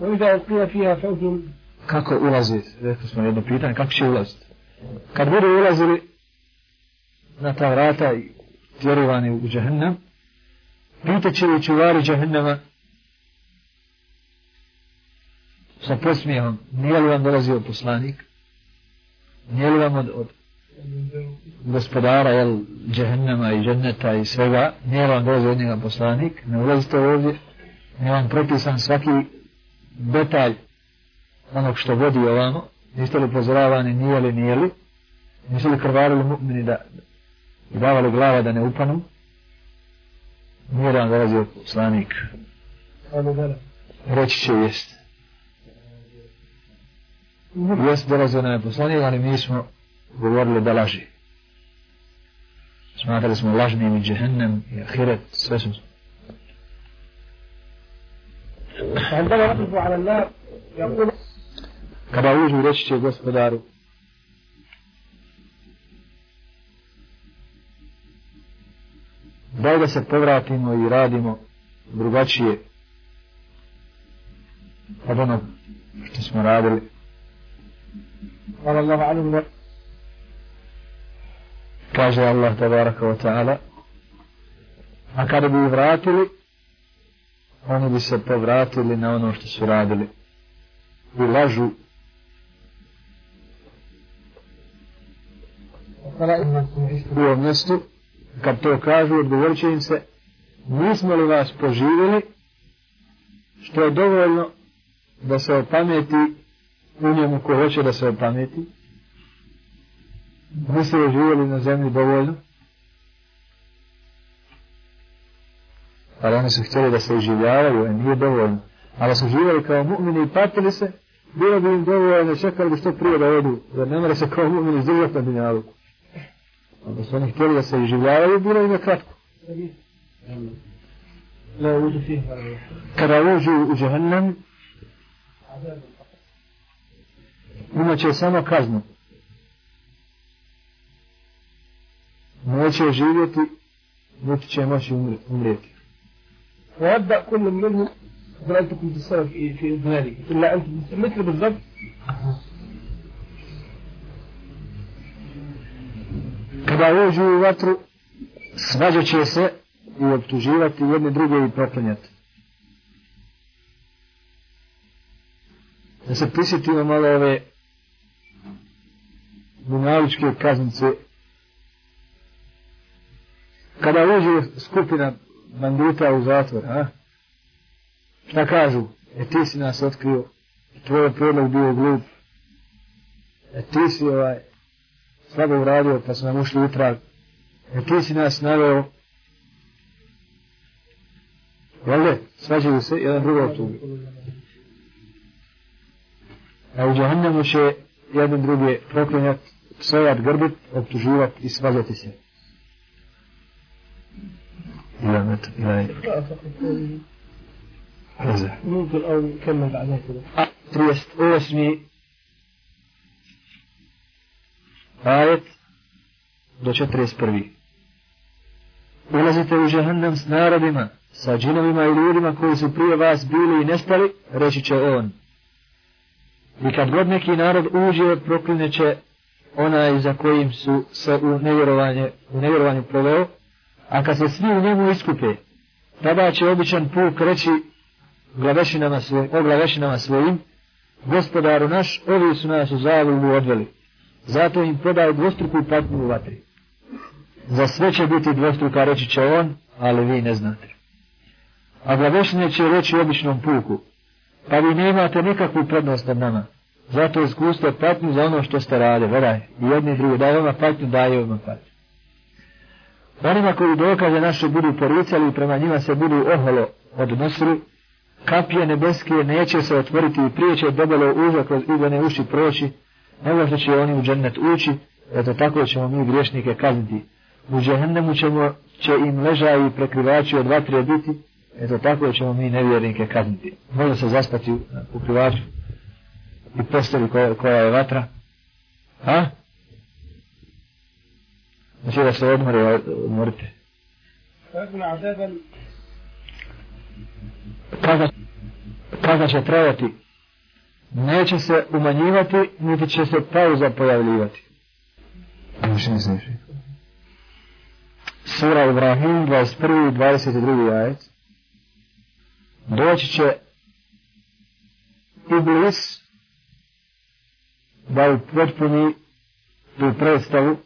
وإذا ألقي فيها فوج kako ulazi, rekli smo jedno pitanje, kako će ulaziti. Kad budu ulazili na ta vrata i vjerovani u džahennam, pitaće li čuvari džahennama sa posmijehom, nije li vam dolazio poslanik? Nije li vam od, od gospodara, jel, džehennama i dženneta i svega, nije li vam dolazio od njega poslanik? Ne ulazite ovdje, nije vam propisan svaki detalj onog što vodi ovamo, niste li upozoravani, nije li, nije li, nisu li krvarili mu'mini da i davali glava da ne upanu, nije da vam dolazio poslanik? Reći će jest. Jest dolazio nam je poslanik, ali mi smo govorili da laži. Smatrali smo lažnim i džehennem i ahiret, sve smo. عندما يقف على النار يقول Kada uđu reći će gospodaru, daj da se povratimo i radimo drugačije od onog što smo radili. قال الله عنهم Kaže Allah tabaraka wa ta'ala, a kada bi vratili, oni bi se povratili na ono što su radili. I lažu. U ovom mjestu, kad to kažu, odgovorit će im se, nismo li vas poživjeli, što je dovoljno da se opameti u njemu ko hoće da se opameti, niste li živjeli na zemlji dovoljno, ali oni su htjeli da se uživljavaju, a nije dovoljno. Ali su živjeli kao mu'mini i patili se, bilo bi im dovoljno, čekali bi što prije da odu, jer ne mora se kao mu'mini izdržati na dinjalu. Onda su oni htjeli da se uživljavaju, bilo im je kratko. Kada uđu u džahannam, imaće samo kaznu. Neće živjeti, niti će moći umrijeti. ويبدأ كل منهم يقول أنت كنت السبب في في إذلالي إلا أنت مثل بالضبط Kada uđu u vatru, svađat će se i optuživati jedne druge i proklanjati. Da se prisjetimo malo ove dunjavičke kaznice. Kada uđe skupina bandita u zatvor, a? Šta kažu? E ti si nas otkrio, tvoj prijedlog bio glup, e ti si ovaj, slabo uradio pa smo nam ušli u trag. E ti si nas naveo. Jel ne? Svađaju se, jedan drugog tubi. A u džahannemu će jedan drugi proklinjat, psojat, grbit, optuživat i svađati se. Ila met, ila Reza. ممكن أو نكمل بعدها كده 38. ajet do 41. Ulazite u džahannam s narodima, sa džinovima i ljudima koji su prije vas bili i nestali, reći će on. I kad god neki narod uđe, prokline će onaj za kojim su se u nevjerovanje, u nevjerovanju proveo, a kad se svi u njemu iskupe, tada će običan puk reći glavešinama svoj, o glavešinama svojim, gospodaru naš, ovi su nas u zavolu odveli. Zato im podaj dvostruku patnju u vatri. Za sve će biti dvostruka, reći će on, ali vi ne znate. A glavešine će reći običnom puku, pa vi nemate nikakvu prednost nad nama. Zato iskustvo patnju za ono što ste rade, veraj, i jedni i drugi, daj vama patnju, daj vama patnju. Onima koji dokaze naše budu poricali i prema njima se budu oholo odnosili, kapije nebeske neće se otvoriti i prije će debelo uza kroz iglene uši proći, nego što će oni u džennet ući, eto tako ćemo mi griješnike kazniti. U džehennemu ćemo, će im ležaji i prekrivači od vatre biti, eto tako ćemo mi nevjernike kazniti. Može se zaspati u, u krivaču i posteli koja, koja je vatra. A? Znači da se odmore, odmorite. Kada, kada će trajati, neće se umanjivati, niti će se pauza pojavljivati. Više ne znači. Sura Ibrahim, 21. 22. jajec. Doći će Iblis da upotpuni tu predstavu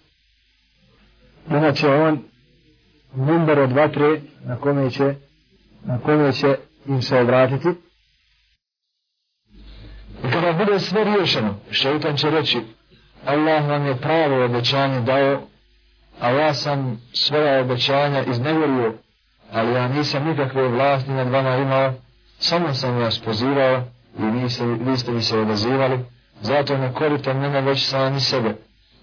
Inače on number od vatre na kome će na kome će im se obratiti. I kada bude sve riješeno, šeitan će reći Allah vam je pravo obećanje dao, a ja sam svoja obećanja iznevjerio, ali ja nisam nikakve vlasti nad vama imao, samo sam vas pozivao i niste, se, vi ste mi se odazivali, zato ne korite mene već sami sebe,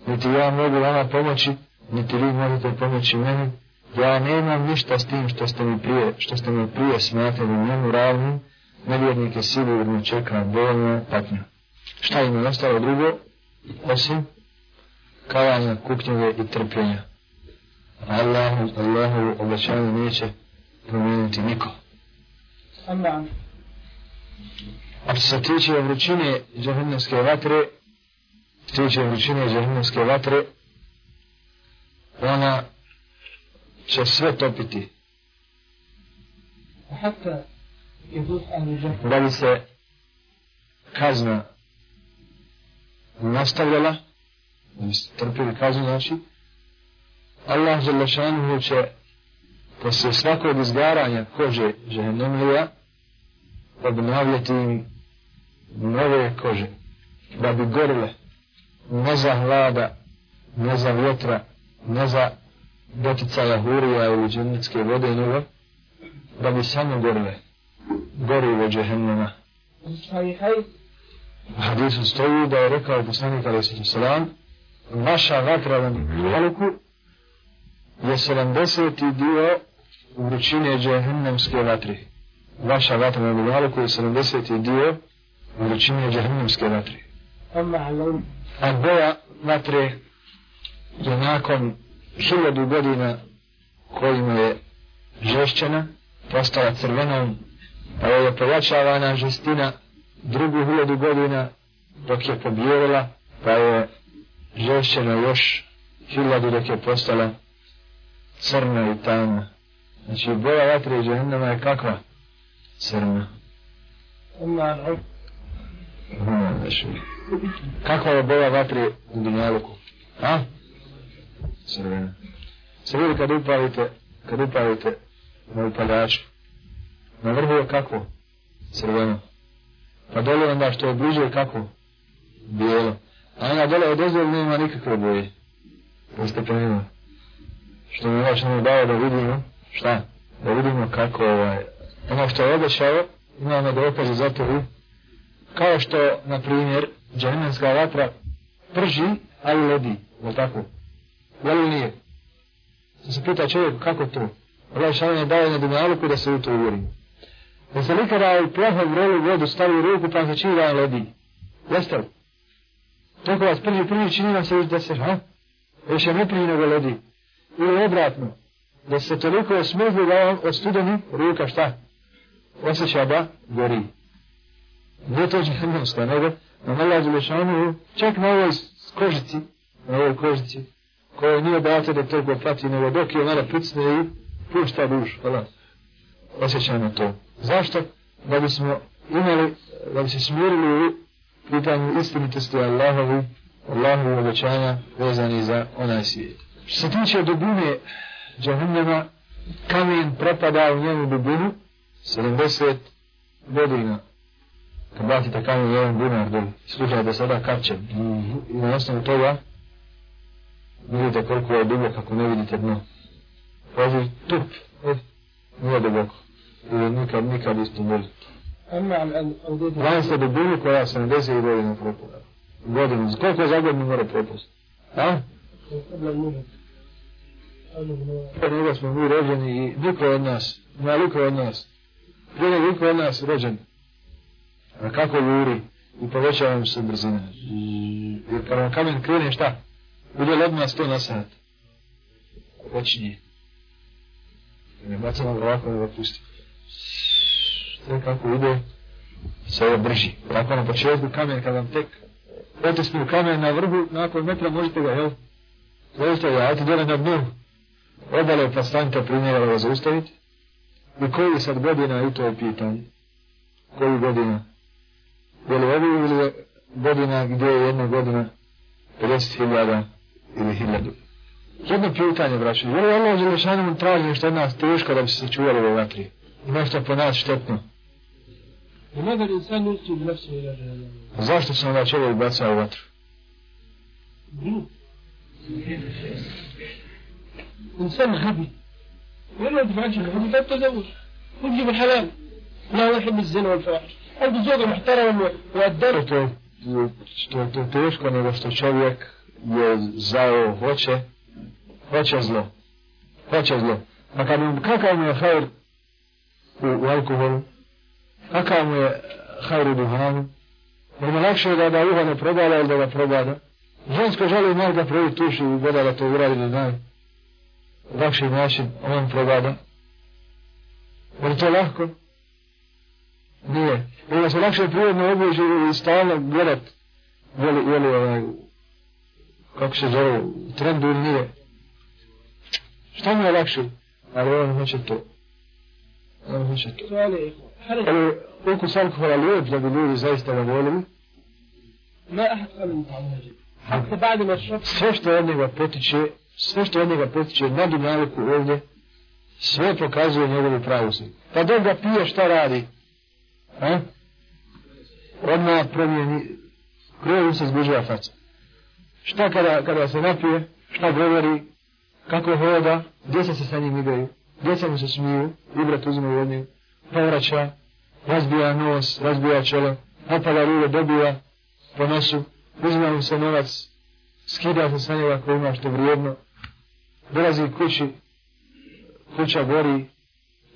niti ja mogu vama pomoći, niti vi možete pomoći meni, ja nemam ništa s tim što ste mi prije, što ste mi prije smatrali njemu ravnim, nevjernike sigurno čeka bolna patnja. Šta im je ostalo drugo, osim kavanja, kuknjeve i trpljenja. Allahu, Allahu obećanje neće promijeniti niko. A što se tiče vrućine džahennamske vatre, tiče vrućine džahennamske vatre, ona će sve topiti. Da bi se kazna nastavljala, da bi se trpili kaznu, znači, Allah za lašanu će posle svakog izgaranja kože žehenemlija obnavljati im nove kože, da bi gorile ne za hlada, ne za vjetra, ne za doticaja hurija ili džennetske vode nego da bi samo gorile gorivo džehennema u hadisu stoji da je rekao poslanik alaih sallam vaša vatra na Mihaluku je 70. dio vrućine džehennemske vatri vaša vatra na Mihaluku je 70. dio vrućine džehennemske vatri a boja vatre je nakon hiljadu godina kojima je žešćena, postala crvenom, pa je pojačavana žestina drugu hiljadu godina dok je pobjerila, pa je žešćena još hiljadu dok je postala crna i tamna. Znači, boja vatre i džahnama je kakva? Crna. Kakva je boja vatre u dunjaluku? A? Crvena. Se vidi kad upalite, kad upalite na upaljaču. Na vrhu je kako? Crveno. Pa dole onda što je bliže je kako? Bijelo. A onda dole od ozor nema nikakve boje. Jeste prenimo. Što mi vaš nam dao da vidimo, šta? Da vidimo kako ovaj, ono što je obećao, imamo dokaze za to u kao što, na primjer, džahmenska vatra prži, ali ledi, je tako? Je li nije? Da se pita čovjek kako to? Allah šalan je dao na dunjaluku da se u to uvjeri. Da se nikada u plohu rolu vodu stavi u ruku pa se čini da je ledi. Jeste li? Toko vas prvi prvi čini vam se da se, ha? Još je neprije nego ledi. Ili obratno. Da se toliko osmrzli da vam od studeni ruka šta? Osjeća da gori. Nije to džahnemska, nego na Allah Đelešanu čak na ovoj kožici, na ovoj kožici, koje nije dato da toliko prati, nego dok je mene pricne i pušta duš, hvala. Osjećajmo to. Zašto? Da bismo imali, da bi se smirili u pitanju istinitosti Allahovi, Allahovi obećanja vezani za onaj svijet. Što se tiče dubine džahennema, kamen propada u njenu dubinu 70 godina. Kad bacite kamen u jedan bunar doli, slušajte sada kapćem. I na osnovu toga vidite koliko je duboko kako ne vidite dno. Pazi, tup, e, nije duboko. Ili nikad, nikad isto ne Znam se dubinu koja sam 10 godina propada. Godinu, koliko za godinu mora propust? A? Prije nego smo mi rođeni i niko od nas, naliko od nas, prije nego niko od nas rođen. A kako juri i povećavam se brzina. Jer kada kamen krene šta? Bude li odmah sto na sat? Počinje. Ne bacamo ovako da ga pusti. Sve kako ide, sve je brži. Tako na početku kamen, kad vam tek otisnu kamen na vrhu, nakon metra možete ga, jel? Zaustavite, ajte dole na dnu. Obale pa stanite primjera da zaustavite. I koji sad godina i to je pitanje. Koji godina? Je li ovi ili godina gdje je jedna godina 50.000 ili 1000? Jedno pitanje, braći. Je li Allah Želešanom traži nešto od nas teško da bi se sačuvali ove vatri? I nešto po nas štetno? Zašto se onda čovjek baca u vatru? إنسان غبي ما تفعلش الغبي فالتزوج وتجيب الحلال لا يحب الزنا والفواحش عنده زوجة محترمة to teško nego što čovjek je zao, hoće, hoće zlo. Hoće zlo. Pa kad mu, kakav mu je hajr u, u alkoholu, kakav mu je hajr u duhanu, jer mu lakše je da da uha ne probada ili da ga probada. Žensko želi malo da prvi tuši i gleda da to uradi da naj. Lakši način on probada. Je to lahko? Nije. Jer da se lakše prirodno obuži i stalno gledat je li, je li ovaj, kako se zove, u trendu ili nije. Šta mu je lakše? Ali on hoće to. On hoće to. Ali ukus alkohola lijep da bi ljudi zaista ga volili. Sve što od njega potiče, sve što od njega potiče na dunaliku ovdje, sve pokazuje njegovu pravosti. Pa dok ga pije šta radi? A? Odmah promijeni, krenu se zbližava faca. Šta kada, kada se napije, šta govori, kako hoda, djeca se sa njim igraju, djeca mu se smiju, i uzme od njeg, povraća, razbija nos, razbija čelo, napada rude, dobija po nosu, uzme mu se novac, skida se sa njega ako ima što vrijedno, dolazi kući, kuća gori,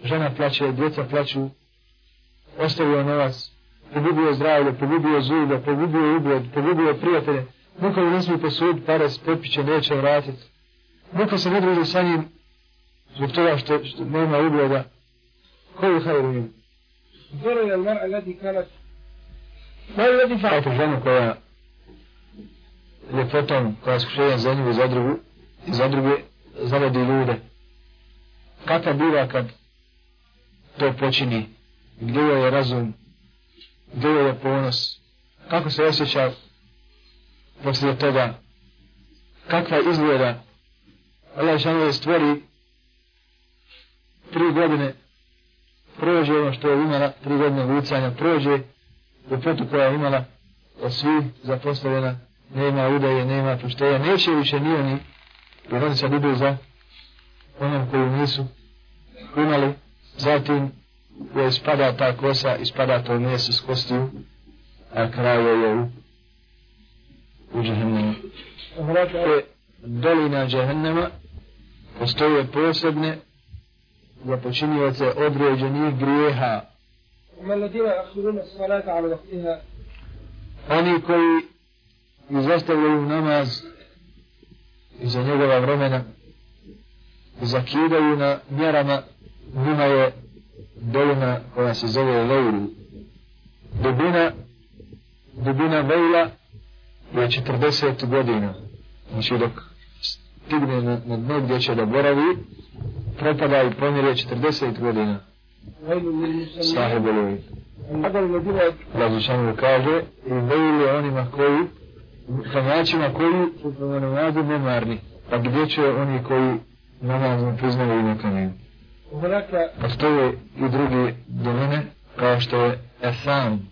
žena plaće, djeca plaću, ostavio novac, pogubio zdravlje, pogubio zube, pogubio ugled, pogubio prijatelje, Nikom ne smije posud pare s popiće, neće vratiti. Nikom se ne druži sa njim zbog toga što, što nema ugleda. Ko je hajr u njim? Zoro je mar aladi kalat. Ma je ladi fa'at. Eto žena koja je potom, koja je skušajan za njim i za drugu, i za druge, zavodi ljude. Kakva biva kad to počini? Gdje je razum? Gdje je ponos? Kako se osjeća poslije toga? Kakva izgleda? Allah je stvori tri godine prođe ono što je imala, tri godine lucanja, prođe ljepotu koja je imala od svih zapostavljena, nema udaje, nema pošteja, neće više ni oni, jer oni sad idu za onom koju nisu imali, zatim je ispada ta kosa, ispada to mjesto s kostiju, a kraj je u, u džahennemu. Te dolina džahennema postoje posebne za počinjivace određenih grijeha. Oni koji izostavljaju namaz iza njegova vremena zakidaju na mjerama njima je dolina koja se zove Leulu. Dubina, dubina Leula je 40 godina, znači dok stigne na, na dno gdje će da boravi, propada i pomire 40 godina. Sahebelovi. Razlišanu kaže, i vejli onima koji, hranjačima koji su prema namazu nemarni, a gdje će oni koji namaz ne priznali i nekanaju. A to i drugi domene, kao što je Esam,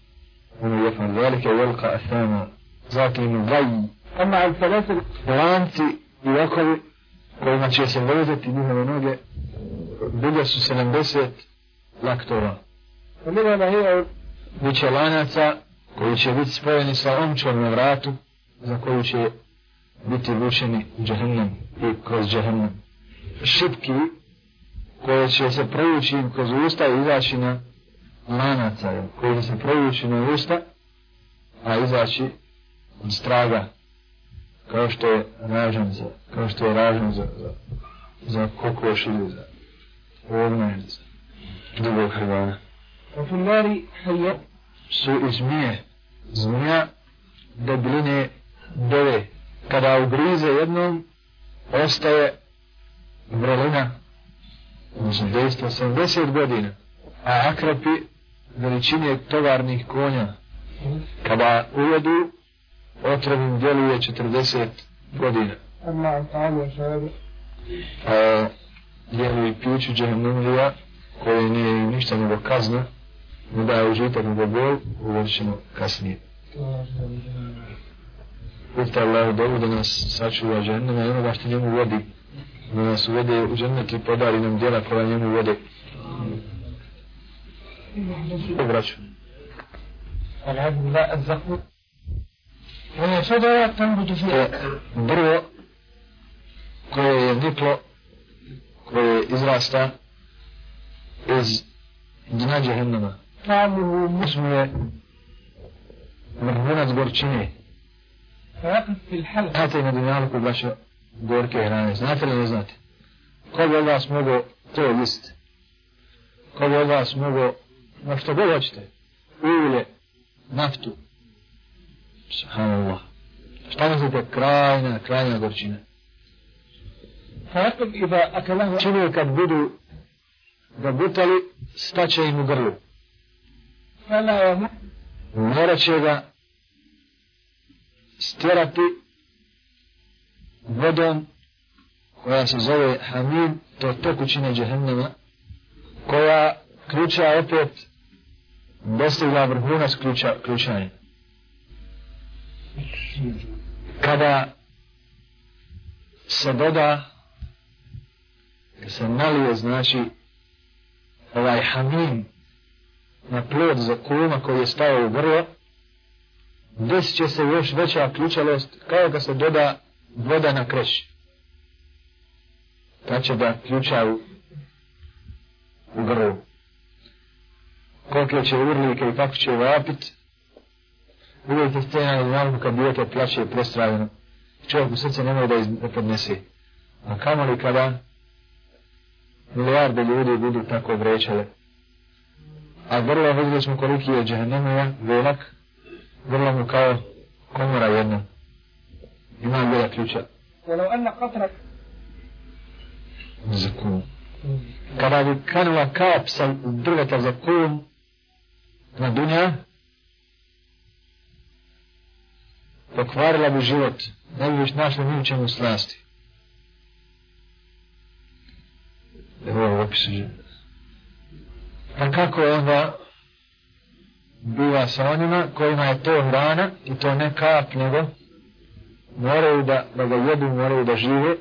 ono je fan velike, velika Esana, zakljen u vaji. Oma al falafel, lanci i rokovi kojima će se vezati njihove noge, duge su 70 laktora. Omega na hiru bit lanaca koji će biti spojeni sa omčom na vratu za koju će biti vučeni u džahennem i kroz džahennem. Šipki koje će se provući kroz usta i izaći na lanaca, koji će se provući na usta, a izaći od straga kao što je ražan za, kao što je ražan za, za, za kokoš ili za ovna ili za drugog hrvana. وفي النار حيات su i zmije. Zmija debiline dove. Kada ugrize jednom, ostaje vrelina, znači dejstvo 70 godina. A akrapi veličine tovarnih konja, kada ujedu, otrovim djeluje 40 godina. A, jelu i piću džahnumlija, koje nije ništa nego kazna, ne daje užitak nego bol, uvodit ćemo kasnije. Uvita Allah dobu da nas sačuva džahnama i onoga što njemu vodi. Da nas uvede u džahnama i podari nam djela koja njemu vode. Dobraću. Alhamdulillah, zahvut. الزقوم وهي شجرة تنبت To في je drvo koje je niklo, koje izrasta iz dna džahennama. طعمه Usmu je vrhunac gorčine. فيقف في الحلق Znate na dunjalku baša gorke hrane, znate li ne znate? Ko bi od vas mogo to jest? Ko bi od vas mogo, na što god hoćete, ulje, naftu, Subhanallah. Šta mislite, krajna, krajna gorčina. Fatak i ba akalahu činio kad budu ga butali, staće im u grlu. Fala. Mora će ga stjerati vodom koja se zove Hamid, to je tekućina džehennema, koja ključa opet dostavlja vrhunac ključa, ključanja. Kada se doda, kada se nalije, znači, ovaj hamim na plod za kuma koji je stao u grlo, desit će se još veća ključalost kao kad se doda voda na kreš. pa će da ključa u, u grlu. Koliko će urlike i kako će vapit, uvijek scena na znamku kad dijete plaće prestravljeno. Čovjek u srce ne može da, iz, da podnese. A kamoli kada milijarde ljudi budu tako vrećale. A vrlo vidjeli smo koliki je džahnemija, velak, vrlo mu kao komora jedna. Ima bila ključa ولو أن قطرة za kum. Kada bi kanula kap sa drveta za kum na dunja, pokvarila bi život, ne bi već našli ni u čemu slasti. Evo je opisu. A kako je onda biva sa onima kojima je to hrana i to ne kap nego moraju da, da ga jedu, moraju da žive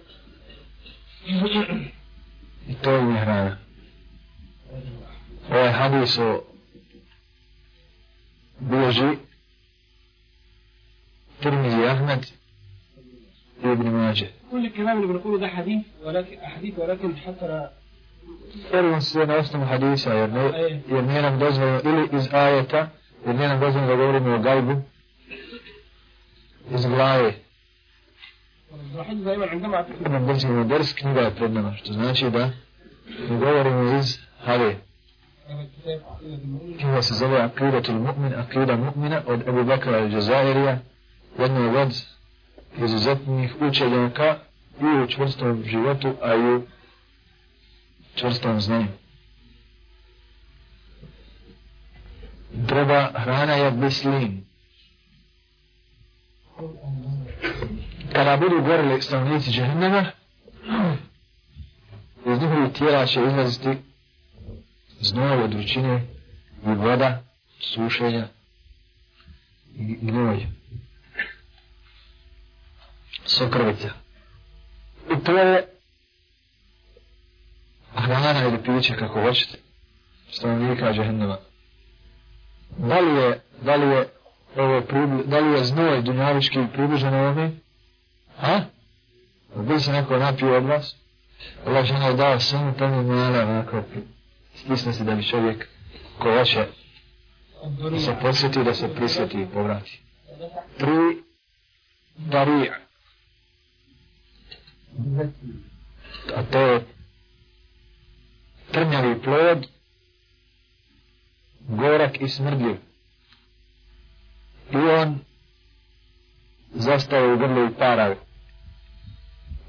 i to im je hrana. Ovaj hadis o bilježi Ahmed i Ibn Mađe. كل الكلام اللي بنقوله ده حديث ولكن أحاديث ولكن حتى Prvo se na osnovu hadisa, jer, ne, jer nije nam dozvoljeno, ili iz ajeta, jer nije nam dozvoljeno da govorimo o gajbu, iz glave. Nam držimo ders, knjiga je pred nama, što znači da ne govorimo iz المؤمن Knjiga se zove Akidatul Mu'min, Akida Mu'mina od Ebu Bakra al-Jazairija, jednog od izuzetnih učenjaka i u čvrstom životu, a i u čvrstom znanju. Druga hrana je bislin. Kada budu gorili stanovnici džehennema, iz njihovih tijela će izlaziti znoj od vrućine i voda, sušenja i gnoj. Sokrvica. I to je hrana ili piće kako hoćete stanovnika džehennema. Da li je, da li je ovo pribli, da li je znoj dunjavički približan ovome? Ha? Bi se neko napio od vas? Allah žena je dao samo tamo mala onako stisne se da bi čovjek ko hoće da se podsjeti, da se prisjeti i povrati. Tri darija a to je trnjavi plod gorak i smrdljiv. I on zastaje u grlu i parav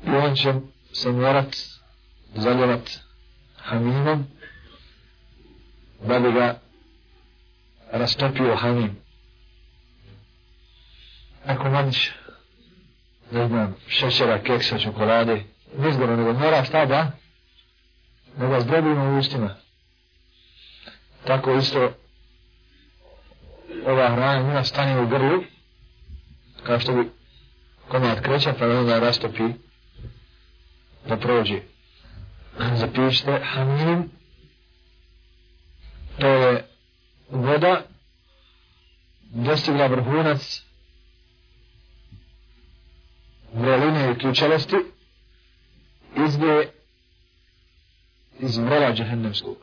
i on će se morat zaljevat haminom da bi ga rastopio hamin ako manjiš ne znam, šećera, keksa, čokolade, nizgoro, nego mora šta da, da ga zdrobimo u ustima. Tako isto ova hrana njima stane u grlu, kao što bi komad kreća, pa onda rastopi da prođe. Zapišite hamim, to je voda, dostigla vrhunac vreline i ključelosti, izbije iz vrela džahennemskog.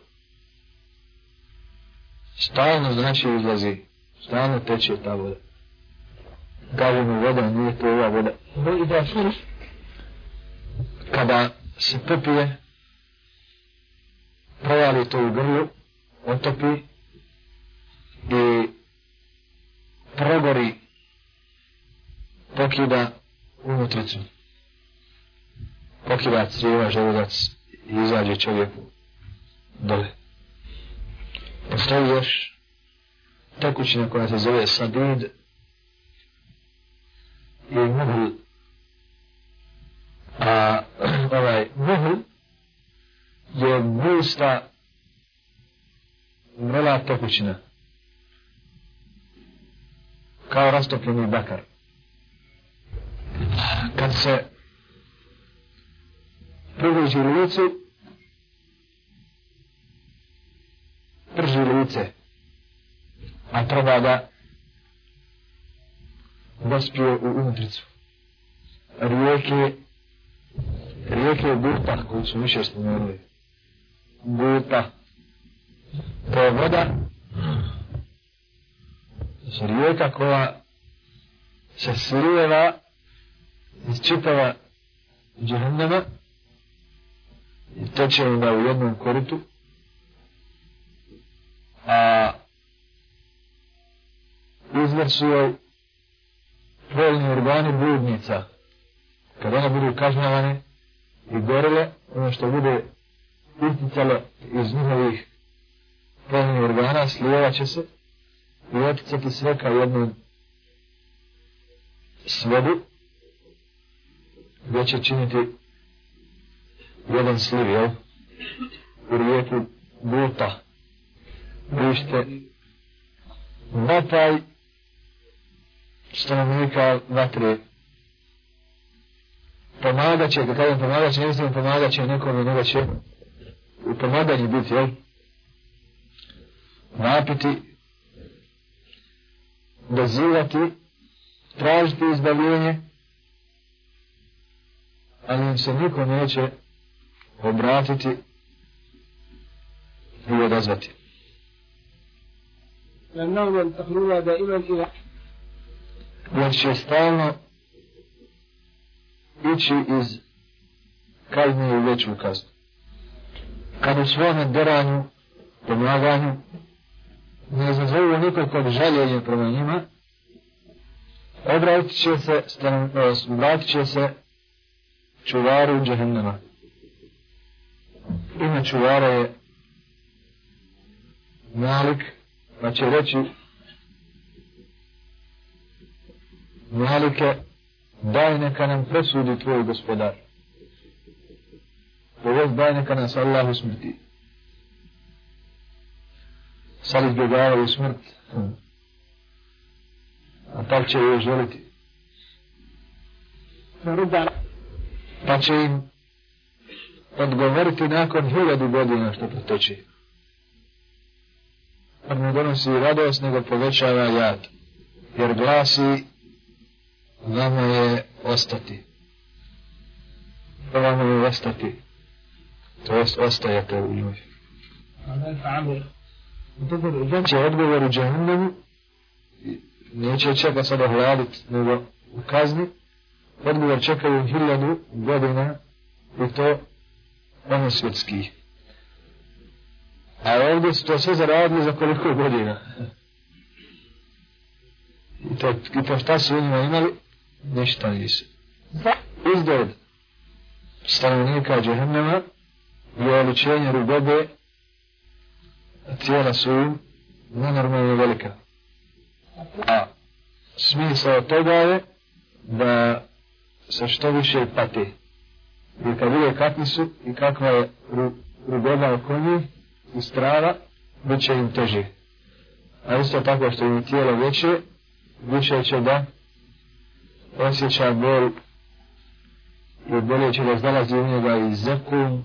Stalno znači izlazi, stalno teče ta voda. Kažemo voda, nije to ova voda. Kada se popije, provali to u grlu, otopi i progori pokida unutricu. Pokida crijeva, želudac i izađe čovjeku dole. Postoji još tekućina koja se zove sadid i muhl. A ovaj muhl je gusta mrela tekućina. Kao rastopljeni bakar. Kad se približi licu, prži lice, a treba da dospije u unutricu. Rijeke, rijeke buta koju su više spomenuli. buta To je voda, to rijeka koja se slijeva iz čitava džahennama, i teče onda u jednom koritu, a izvor su joj volni organi bludnica. Kad one budu kažnjavane i gorele ono što bude isticalo iz njihovih volnih organa, slijevat će se i oticati sve ka jednom svodu, gdje će činiti jedan sliv, jel? U rijeku Guta. Vište, vataj stanovnika vatre. Pomagat će, kad kažem pomagat će, ne mislim pomagat će nekome, nego će u pomaganju biti, jel? Napiti, dozivati, tražiti izbavljenje, ali im se niko neće obratiti i odazvati. Jer će stalno ići iz kazne u veću kaznu. Kad u svome deranju, pomaganju, ne zazovu nikakvog žaljenja prema njima, obratit će se, obratit će se čuvaru džahennama ime čuvara je Malik, pa će reći Malike, daj neka nam presudi tvoj gospodar. Povez daj neka nas Allah usmrti. Sad izbjegavaju smrt. A tak će joj želiti. Pa će im odgovoriti nakon hiljadu godina što proteče. Kad pa mu donosi radost, nego povećava jad. Jer glasi, vama je ostati. Vama je ostati. To jest ostajete u njoj. Znači odgovor u džahnemu neće čega sada hladit, nego u kazni, odgovor čekaju hiljadu godina i to ono svjetski. A ovdje su to sve zaradili za koliko godina. I to, i to šta su njima imali? ništa nisu. Izgled stanovnika džehennema je oličenje rugobe, a cijela su nenormalno velika. A smisao toga je da sa što više pati. I kad vide kakvi su i kakva je rugoba oko njih i strava, bit će im teži. A isto tako što im tijelo veće, više će da osjeća bol i bolje će da znalazi u njega i zekum